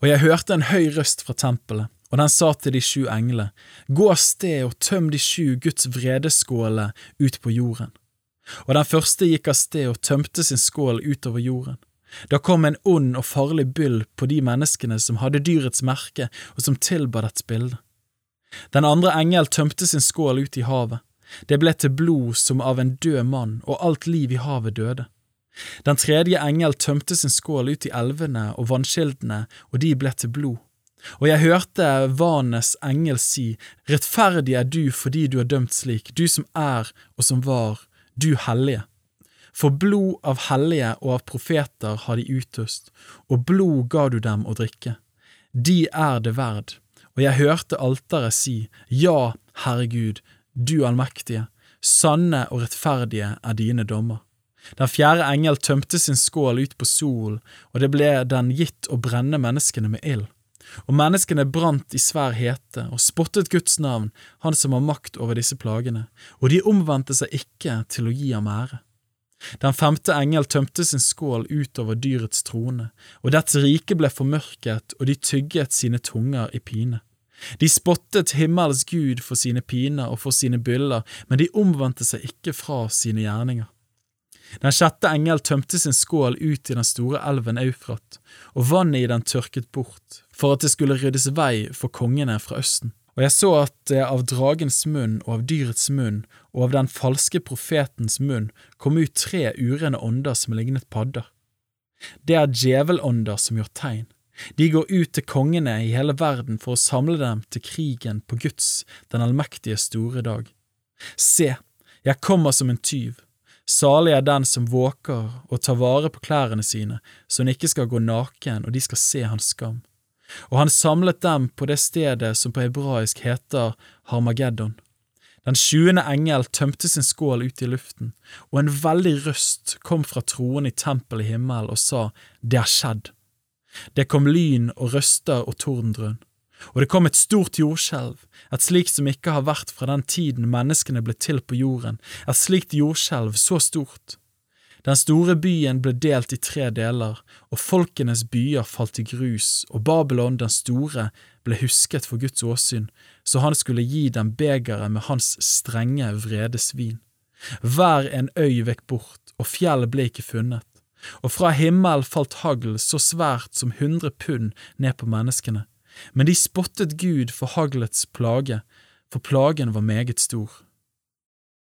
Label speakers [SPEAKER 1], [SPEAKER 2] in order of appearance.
[SPEAKER 1] Og jeg hørte en høy røst fra tempelet, og den sa til de sju englene, Gå av sted og tøm de sju Guds vredeskåler ut på jorden. Og den første gikk av sted og tømte sin skål utover jorden. Da kom en ond og farlig byll på de menneskene som hadde dyrets merke og som tilba dets bilde. Den andre engel tømte sin skål ut i havet. Det ble til blod som av en død mann, og alt liv i havet døde. Den tredje engel tømte sin skål ut i elvene og vannkildene, og de ble til blod. Og jeg hørte vanes engel si, Rettferdig er du fordi du er dømt slik, du som er og som var, du hellige. For blod av hellige og av profeter har de utøst, og blod ga du dem å drikke. De er det verd. Og jeg hørte alteret si, Ja, Herregud, du allmektige, sanne og rettferdige er dine dommer. Den fjerde engel tømte sin skål ut på solen, og det ble den gitt å brenne menneskene med ild. Og menneskene brant i svær hete og spottet Guds navn, Han som har makt over disse plagene, og de omvendte seg ikke til å gi ham ære. Den femte engel tømte sin skål utover dyrets trone, og dets rike ble formørket, og de tygget sine tunger i pine. De spottet himmels Gud for sine piner og for sine byller, men de omvendte seg ikke fra sine gjerninger. Den sjette engel tømte sin skål ut i den store elven Eufrat, og vannet i den tørket bort, for at det skulle ryddes vei for kongene fra Østen. Og jeg så at det av dragens munn og av dyrets munn og av den falske profetens munn kom ut tre urene ånder som lignet padder. Det er djevelånder som gjør tegn. De går ut til kongene i hele verden for å samle dem til krigen på Guds, den allmektige store dag. Se, jeg kommer som en tyv. Salig er den som våker og tar vare på klærne sine, så han ikke skal gå naken og de skal se hans skam. Og han samlet dem på det stedet som på hebraisk heter Harmageddon. Den sjuende engel tømte sin skål ut i luften, og en veldig røst kom fra troen i tempelet i himmelen og sa, Det er skjedd. Det kom lyn og røster og tordendrønn. Og det kom et stort jordskjelv, et slikt som ikke har vært fra den tiden menneskene ble til på jorden, et slikt jordskjelv så stort. Den store byen ble delt i tre deler, og folkenes byer falt i grus, og Babylon den store ble husket for Guds åsyn, så han skulle gi dem begeret med hans strenge vredesvin. Hver en øy vekk bort, og fjell ble ikke funnet, og fra himmel falt hagl så svært som hundre pund ned på menneskene men de spottet Gud for haglets plage, for plagen var meget stor.